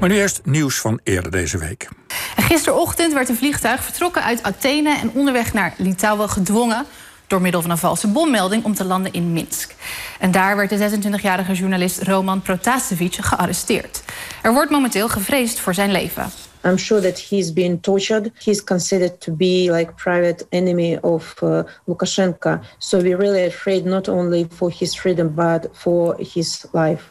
Maar nu eerst nieuws van eerder deze week. Gisterochtend werd een vliegtuig vertrokken uit Athene en onderweg naar Litouwen gedwongen door middel van een valse bommelding om te landen in Minsk. En daar werd de 26-jarige journalist Roman Protasevich gearresteerd. Er wordt momenteel gevreesd voor zijn leven. I'm sure that he's been tortured. He's considered to be like private enemy of uh, Lukashenko. So we're really afraid not only for his freedom but for his life.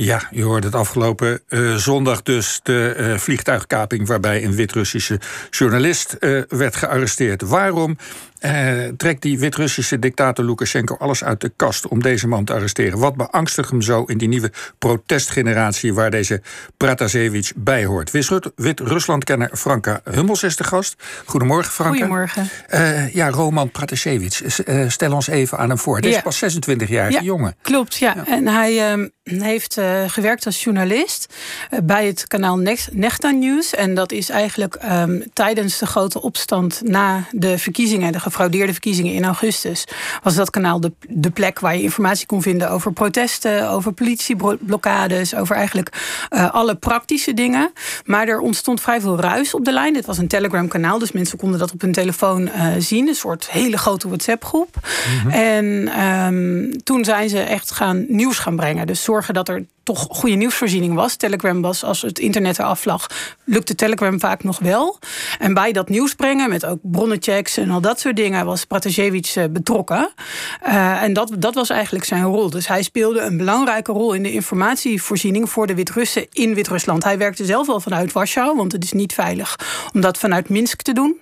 Ja, je hoorde het afgelopen uh, zondag dus de uh, vliegtuigkaping... waarbij een Wit-Russische journalist uh, werd gearresteerd. Waarom uh, trekt die Wit-Russische dictator Lukashenko alles uit de kast om deze man te arresteren? Wat beangstigt hem zo in die nieuwe protestgeneratie waar deze Pratasevich bij hoort? Wit-Rusland-kenner Franka Hummels is de gast. Goedemorgen, Franka. Goedemorgen. Uh, ja, Roman Pratasevich, uh, stel ons even aan hem voor. Dit ja. is pas 26 jaar ja, jongen. Klopt, ja. ja. En hij uh, heeft gewerkt als journalist bij het kanaal Nechta News. En dat is eigenlijk um, tijdens de grote opstand na de verkiezingen... De gefraudeerde verkiezingen in augustus, was dat kanaal de, de plek waar je informatie kon vinden over protesten, over politieblokkades, over eigenlijk uh, alle praktische dingen. Maar er ontstond vrij veel ruis op de lijn. Dit was een Telegram-kanaal, dus mensen konden dat op hun telefoon uh, zien. Een soort hele grote WhatsApp-groep. Mm -hmm. En um, toen zijn ze echt gaan nieuws gaan brengen. Dus zorgen dat er toch goede nieuwsvoorziening was. Telegram was, als het internet eraf lag, lukte Telegram vaak nog wel. En bij dat nieuws brengen, met ook bronnenchecks en al dat soort dingen, was Pratasevich betrokken. Uh, en dat, dat was eigenlijk zijn rol. Dus hij speelde een belangrijke rol in de informatievoorziening voor de Wit-Russen in Wit-Rusland. Hij werkte zelf al vanuit Warschau, want het is niet veilig om dat vanuit Minsk te doen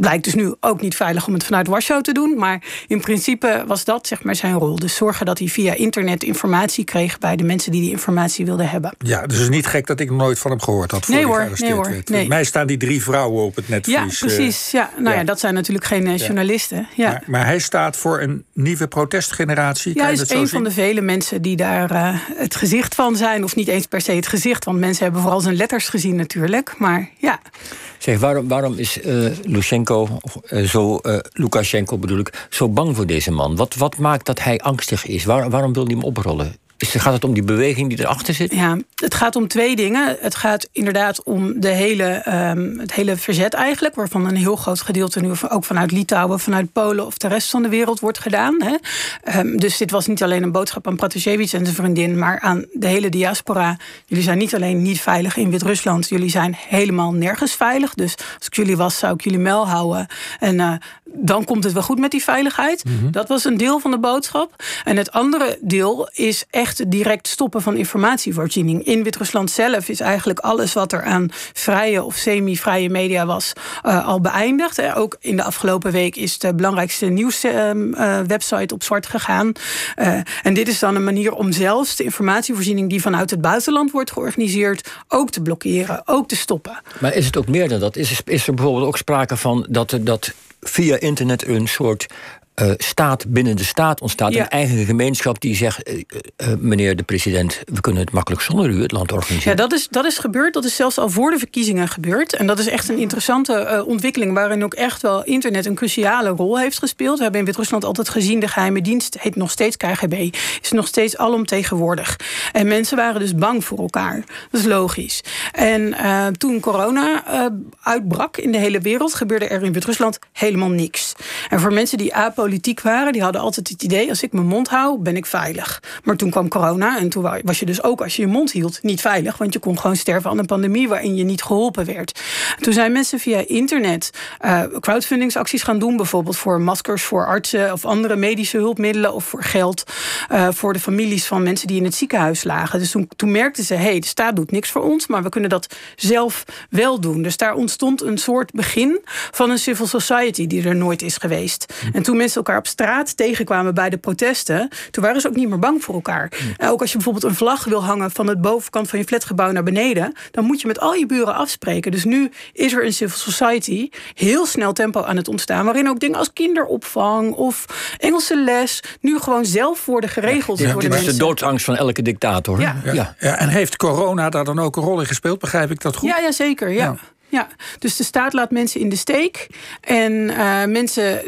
blijkt dus nu ook niet veilig om het vanuit Warschau te doen. Maar in principe was dat zeg maar zijn rol. Dus zorgen dat hij via internet informatie kreeg bij de mensen die die informatie wilden hebben. Ja, dus het is niet gek dat ik nooit van hem gehoord had. Voor nee hoor, nee hoor. Nee. Mij staan die drie vrouwen op het netvlies. Ja, precies. Ja, nou ja, ja dat zijn natuurlijk geen ja. journalisten. Ja. Maar, maar, hij staat voor een nieuwe protestgeneratie. Ja, hij is een van de vele mensen die daar uh, het gezicht van zijn. Of niet eens per se het gezicht, want mensen hebben vooral zijn letters gezien natuurlijk. Maar ja. Waarom, waarom is uh, zo, uh, Lukashenko bedoel ik, zo bang voor deze man? Wat, wat maakt dat hij angstig is? Waar, waarom wil hij hem oprollen? Is, gaat het om die beweging die erachter zit? Ja, het gaat om twee dingen. Het gaat inderdaad om de hele, um, het hele verzet eigenlijk... waarvan een heel groot gedeelte nu ook vanuit Litouwen... vanuit Polen of de rest van de wereld wordt gedaan. Hè. Um, dus dit was niet alleen een boodschap aan Pratasevich en zijn vriendin... maar aan de hele diaspora. Jullie zijn niet alleen niet veilig in Wit-Rusland... jullie zijn helemaal nergens veilig. Dus als ik jullie was, zou ik jullie mel houden. En uh, dan komt het wel goed met die veiligheid. Mm -hmm. Dat was een deel van de boodschap. En het andere deel is echt direct stoppen van informatievoorziening. In Wit-Rusland zelf is eigenlijk alles wat er aan vrije of semi-vrije media was uh, al beëindigd. Ook in de afgelopen week is de belangrijkste nieuwswebsite uh, op zwart gegaan. Uh, en dit is dan een manier om zelfs de informatievoorziening die vanuit het buitenland wordt georganiseerd ook te blokkeren, ook te stoppen. Maar is het ook meer dan dat? Is, is er bijvoorbeeld ook sprake van dat, dat via internet een soort uh, staat binnen de staat ontstaat. Ja. Een eigen gemeenschap die zegt: uh, uh, meneer de president, we kunnen het makkelijk zonder u het land organiseren. Ja, dat is, dat is gebeurd. Dat is zelfs al voor de verkiezingen gebeurd. En dat is echt een interessante ontwikkeling waarin ook echt wel internet een cruciale rol heeft gespeeld. We hebben in Wit-Rusland altijd gezien: de geheime dienst heet nog steeds KGB, is nog steeds alomtegenwoordig. En mensen waren dus bang voor elkaar. Dat is logisch. En toen corona uitbrak in de hele wereld, gebeurde er in Wit-Rusland helemaal niks. En voor mensen die apolitiek politiek waren, die hadden altijd het idee: als ik mijn mond hou, ben ik veilig. Maar toen kwam corona en toen was je dus ook als je je mond hield niet veilig, want je kon gewoon sterven aan een pandemie waarin je niet geholpen werd. Toen zijn mensen via internet uh, crowdfundingsacties gaan doen, bijvoorbeeld voor maskers voor artsen of andere medische hulpmiddelen of voor geld uh, voor de families van mensen die in het ziekenhuis lagen. Dus toen, toen merkten ze: hé, hey, de staat doet niks voor ons, maar we kunnen dat zelf wel doen. Dus daar ontstond een soort begin van een civil society die er nooit is geweest. En toen mensen elkaar op straat tegenkwamen bij de protesten, toen waren ze ook niet meer bang voor elkaar. En ook als je bijvoorbeeld een vlag wil hangen van het bovenkant van je flatgebouw naar beneden, dan moet je met al je buren afspreken. Dus nu is er een civil society heel snel tempo aan het ontstaan, waarin ook dingen als kinderopvang of Engelse les nu gewoon zelf worden geregeld. Ja, dat is de doodsangst van elke dictator. Ja. Ja. ja. En heeft corona daar dan ook een rol in gespeeld? Begrijp ik dat goed? Ja, ja zeker. Ja. Ja, dus de staat laat mensen in de steek. En uh, mensen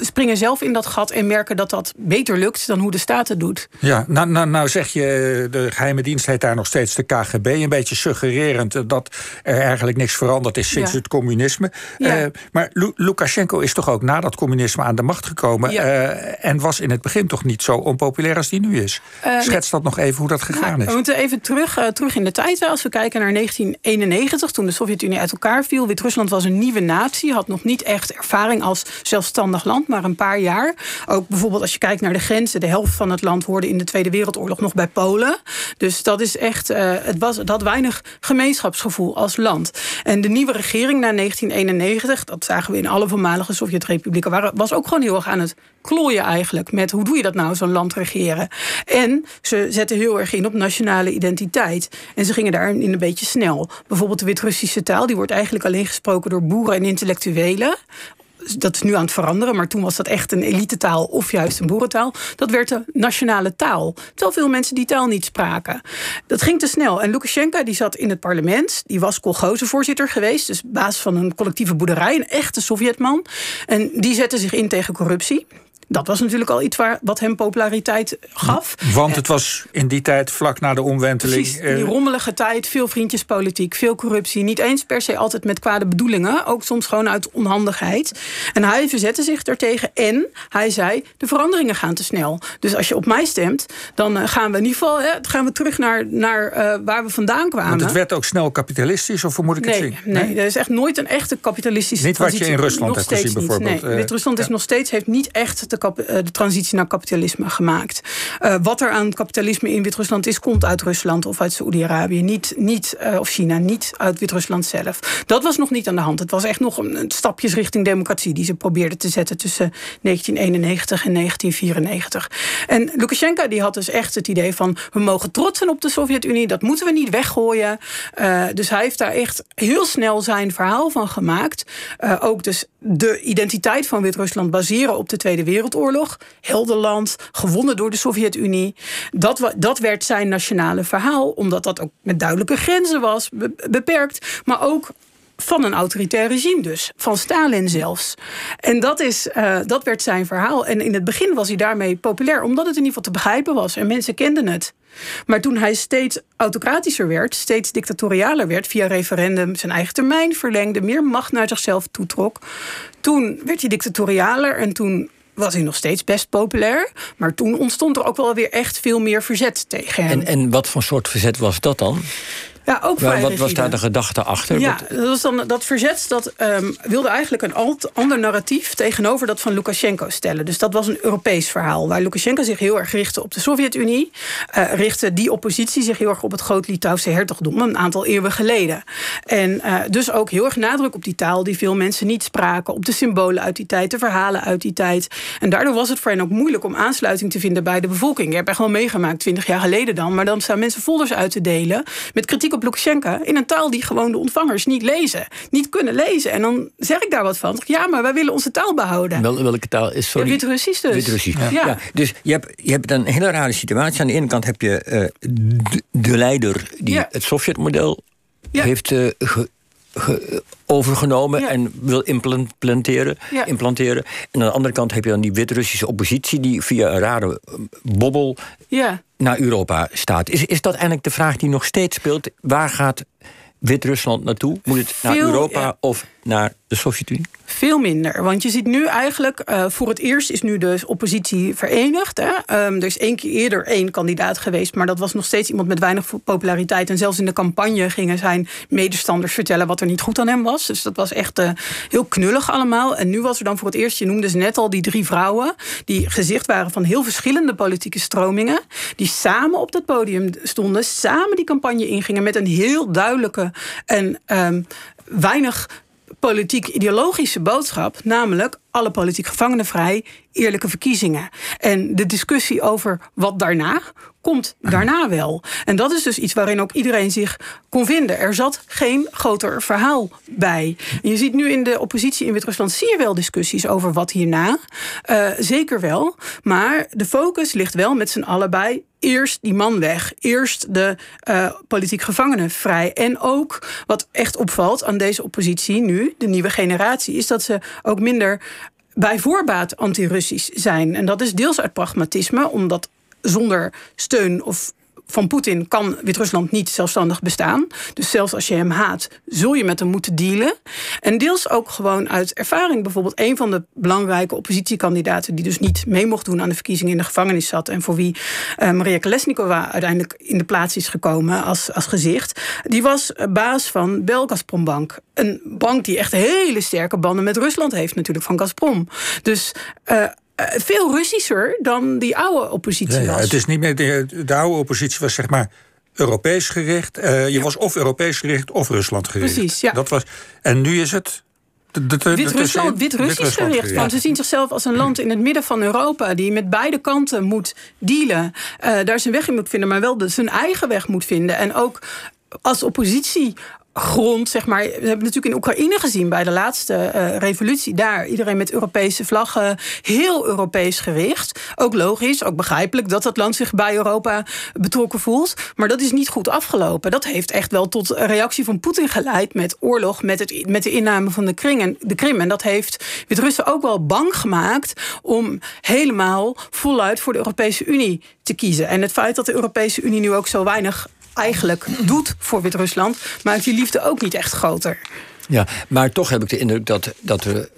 springen zelf in dat gat en merken dat dat beter lukt dan hoe de staat het doet. Ja, nou, nou, nou zeg je, de geheime dienst heet daar nog steeds de KGB. Een beetje suggererend dat er eigenlijk niks veranderd is sinds het communisme. Ja. Uh, maar Lukashenko is toch ook na dat communisme aan de macht gekomen. Ja. Uh, en was in het begin toch niet zo onpopulair als die nu is. Schets dat nog even hoe dat gegaan nou, is. We moeten even terug, terug in de tijd. Als we kijken naar 1991, toen de Sovjet-Unie uit elkaar viel. Wit-Rusland was een nieuwe natie, had nog niet echt ervaring als zelfstandig land, maar een paar jaar. Ook bijvoorbeeld als je kijkt naar de grenzen, de helft van het land hoorde in de Tweede Wereldoorlog nog bij Polen. Dus dat is echt, uh, het, was, het had weinig gemeenschapsgevoel als land. En de nieuwe regering na 1991, dat zagen we in alle voormalige Sovjet-republieken, was ook gewoon heel erg aan het klooien eigenlijk met hoe doe je dat nou, zo'n land regeren. En ze zetten heel erg in op nationale identiteit. En ze gingen daarin een beetje snel. Bijvoorbeeld de Wit-Russische taal, die wordt eigenlijk alleen gesproken door boeren en intellectuelen dat is nu aan het veranderen, maar toen was dat echt een elitetaal of juist een boerentaal. Dat werd de nationale taal. Terwijl veel mensen die taal niet spraken. Dat ging te snel. En Lukashenko die zat in het parlement. Die was kolgozenvoorzitter geweest, dus baas van een collectieve boerderij, een echte Sovjetman. En die zette zich in tegen corruptie. Dat was natuurlijk al iets waar, wat hem populariteit gaf. Want het was in die tijd vlak na de omwenteling. Precies, die eh, rommelige tijd, veel vriendjespolitiek, veel corruptie. Niet eens per se altijd met kwade bedoelingen, ook soms gewoon uit onhandigheid. En hij verzette zich daartegen en hij zei: de veranderingen gaan te snel. Dus als je op mij stemt, dan eh, gaan we in ieder geval hè, gaan we terug naar, naar uh, waar we vandaan kwamen. Want het werd ook snel kapitalistisch, of hoe moet ik nee, het zien? Nee, nee, er is echt nooit een echte kapitalistische Niet wat je in Rusland hebt gezien, bijvoorbeeld. Nee, Wit-Rusland is nog steeds heeft niet echt de eh, de, transitie naar kapitalisme gemaakt. Uh, wat er aan kapitalisme in Wit-Rusland is, komt uit Rusland of uit Saoedi-Arabië. Niet, niet, uh, of China, niet uit Wit-Rusland zelf. Dat was nog niet aan de hand. Het was echt nog een, stapjes richting democratie die ze probeerden te zetten tussen 1991 en 1994. En Lukashenko die had dus echt het idee van we mogen trots zijn op de Sovjet-Unie, dat moeten we niet weggooien. Dus hij heeft daar echt heel snel zijn verhaal van gemaakt. ook dus de identiteit van Wit-Rusland baseren op de Tweede Wereldoorlog. Helderland, gewonnen door de Sovjet-Unie. Dat, dat werd zijn nationale verhaal, omdat dat ook met duidelijke grenzen was, beperkt. Maar ook van een autoritair regime dus. Van Stalin zelfs. En dat, is, uh, dat werd zijn verhaal. En in het begin was hij daarmee populair, omdat het in ieder geval te begrijpen was. En mensen kenden het. Maar toen hij steeds autocratischer werd, steeds dictatorialer werd, via referendum zijn eigen termijn verlengde, meer macht naar zichzelf toetrok, toen werd hij dictatorialer en toen was hij nog steeds best populair. Maar toen ontstond er ook wel weer echt veel meer verzet tegen hem. En, en wat voor soort verzet was dat dan? Ja, ook maar, Wat was daar de gedachte achter? Ja, dat, was dan, dat verzet dat um, wilde eigenlijk een ander narratief tegenover dat van Lukashenko stellen. Dus dat was een Europees verhaal. Waar Lukashenko zich heel erg richtte op de Sovjet-Unie, uh, richtte die oppositie zich heel erg op het groot-Litouwse hertogdom een aantal eeuwen geleden. En uh, dus ook heel erg nadruk op die taal die veel mensen niet spraken, op de symbolen uit die tijd, de verhalen uit die tijd. En daardoor was het voor hen ook moeilijk om aansluiting te vinden bij de bevolking. Je hebt echt wel meegemaakt, twintig jaar geleden dan, maar dan staan mensen folders uit te delen met kritiek op Lukashenko in een taal die gewoon de ontvangers niet lezen, niet kunnen lezen. En dan zeg ik daar wat van. Ja, maar wij willen onze taal behouden. Wel, welke taal is sorry? Wit-Russisch dus. Wit-Russisch. Ja. ja. Dus je hebt, je hebt een hele rare situatie. Aan de ene kant heb je uh, de, de, leider die ja. het Sovjetmodel ja. heeft uh, ge, ge, overgenomen ja. en wil implanteren, ja. implanteren. En aan de andere kant heb je dan die Wit-Russische oppositie die via een rare bobbel ja. naar Europa staat. Is, is dat eigenlijk de vraag die nog steeds speelt? Waar gaat Wit-Rusland naartoe? Moet het naar Europa of naar de Sovjet-Unie? Veel minder. Want je ziet nu eigenlijk, uh, voor het eerst is nu de oppositie verenigd. Hè? Um, er is één keer eerder één kandidaat geweest, maar dat was nog steeds iemand met weinig populariteit. En zelfs in de campagne gingen zijn medestanders vertellen wat er niet goed aan hem was. Dus dat was echt uh, heel knullig allemaal. En nu was er dan voor het eerst, je noemde ze net al, die drie vrouwen. die gezicht waren van heel verschillende politieke stromingen. die samen op dat podium stonden, samen die campagne ingingen met een heel duidelijke en um, weinig politiek-ideologische boodschap. Namelijk, alle politieke gevangenen vrij, eerlijke verkiezingen. En de discussie over wat daarna komt daarna wel. En dat is dus iets waarin ook iedereen zich kon vinden. Er zat geen groter verhaal bij. En je ziet nu in de oppositie in Wit-Rusland zie je wel discussies over wat hierna. Uh, zeker wel. Maar de focus ligt wel met z'n allen bij eerst die man weg. Eerst de uh, politiek gevangenen vrij. En ook wat echt opvalt aan deze oppositie nu, de nieuwe generatie, is dat ze ook minder bij voorbaat anti-Russisch zijn. En dat is deels uit pragmatisme, omdat zonder steun of van Poetin kan Wit-Rusland niet zelfstandig bestaan. Dus zelfs als je hem haat, zul je met hem moeten dealen. En deels ook gewoon uit ervaring. Bijvoorbeeld een van de belangrijke oppositiekandidaten... die dus niet mee mocht doen aan de verkiezingen in de gevangenis zat... en voor wie uh, Maria Kolesnikova uiteindelijk in de plaats is gekomen als, als gezicht... die was baas van Belgazprombank. Een bank die echt hele sterke banden met Rusland heeft natuurlijk, van Gazprom. Dus... Uh, uh, veel Russischer dan die oude oppositie ja, ja, was. Het is niet meer de, de oude oppositie was zeg maar Europees gericht. Uh, je ja. was of Europees gericht of Rusland gericht. Precies, ja. Dat was, en nu is het Wit-Rusland, Wit-Russisch gericht. Ja. Ze zien zichzelf als een land in het midden van Europa die met beide kanten moet dealen. Uh, daar zijn weg in moet vinden, maar wel de, zijn eigen weg moet vinden. En ook als oppositie grond, zeg maar. We hebben natuurlijk in Oekraïne gezien bij de laatste uh, revolutie daar. Iedereen met Europese vlaggen, heel Europees gericht. Ook logisch, ook begrijpelijk dat dat land zich bij Europa betrokken voelt. Maar dat is niet goed afgelopen. Dat heeft echt wel tot reactie van Poetin geleid met oorlog, met, het, met de inname van de, de Krim. En dat heeft Wit-Russen ook wel bang gemaakt om helemaal voluit voor de Europese Unie te kiezen. En het feit dat de Europese Unie nu ook zo weinig eigenlijk doet voor Wit-Rusland, maakt die liefde ook niet echt groter. Ja, maar toch heb ik de indruk dat, dat er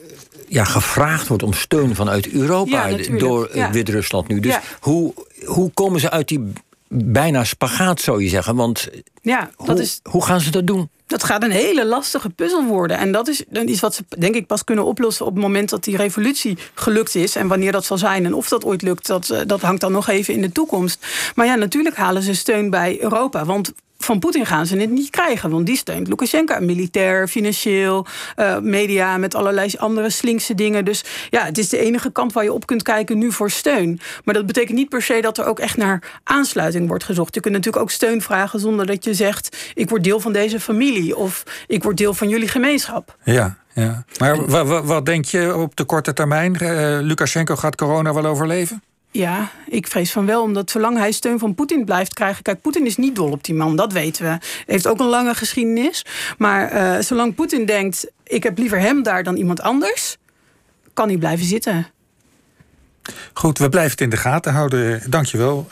ja, gevraagd wordt om steun vanuit Europa ja, door ja. Wit-Rusland nu. Dus ja. hoe, hoe komen ze uit die bijna spagaat, zou je zeggen? Want ja, dat hoe, is... hoe gaan ze dat doen? Dat gaat een hele lastige puzzel worden. En dat is iets wat ze, denk ik, pas kunnen oplossen op het moment dat die revolutie gelukt is. En wanneer dat zal zijn en of dat ooit lukt, dat, dat hangt dan nog even in de toekomst. Maar ja, natuurlijk halen ze steun bij Europa. Want van Poetin gaan ze het niet krijgen. Want die steunt Lukashenko militair, financieel, uh, media met allerlei andere slinkse dingen. Dus ja, het is de enige kant waar je op kunt kijken nu voor steun. Maar dat betekent niet per se dat er ook echt naar aansluiting wordt gezocht. Je kunt natuurlijk ook steun vragen zonder dat je zegt: ik word deel van deze familie of ik word deel van jullie gemeenschap. Ja. Ja. Maar wat, denk je op de korte termijn? Uh, Lukashenko gaat corona wel overleven? Ja, ik vrees van wel, omdat zolang hij steun van Poetin blijft krijgen. Kijk, Poetin is niet dol op die man, dat weten we. Heeft ook een lange geschiedenis. Maar uh, zolang Poetin denkt: ik heb liever hem daar dan iemand anders, kan hij blijven zitten. Goed, we blijven het in de gaten houden. Dankjewel,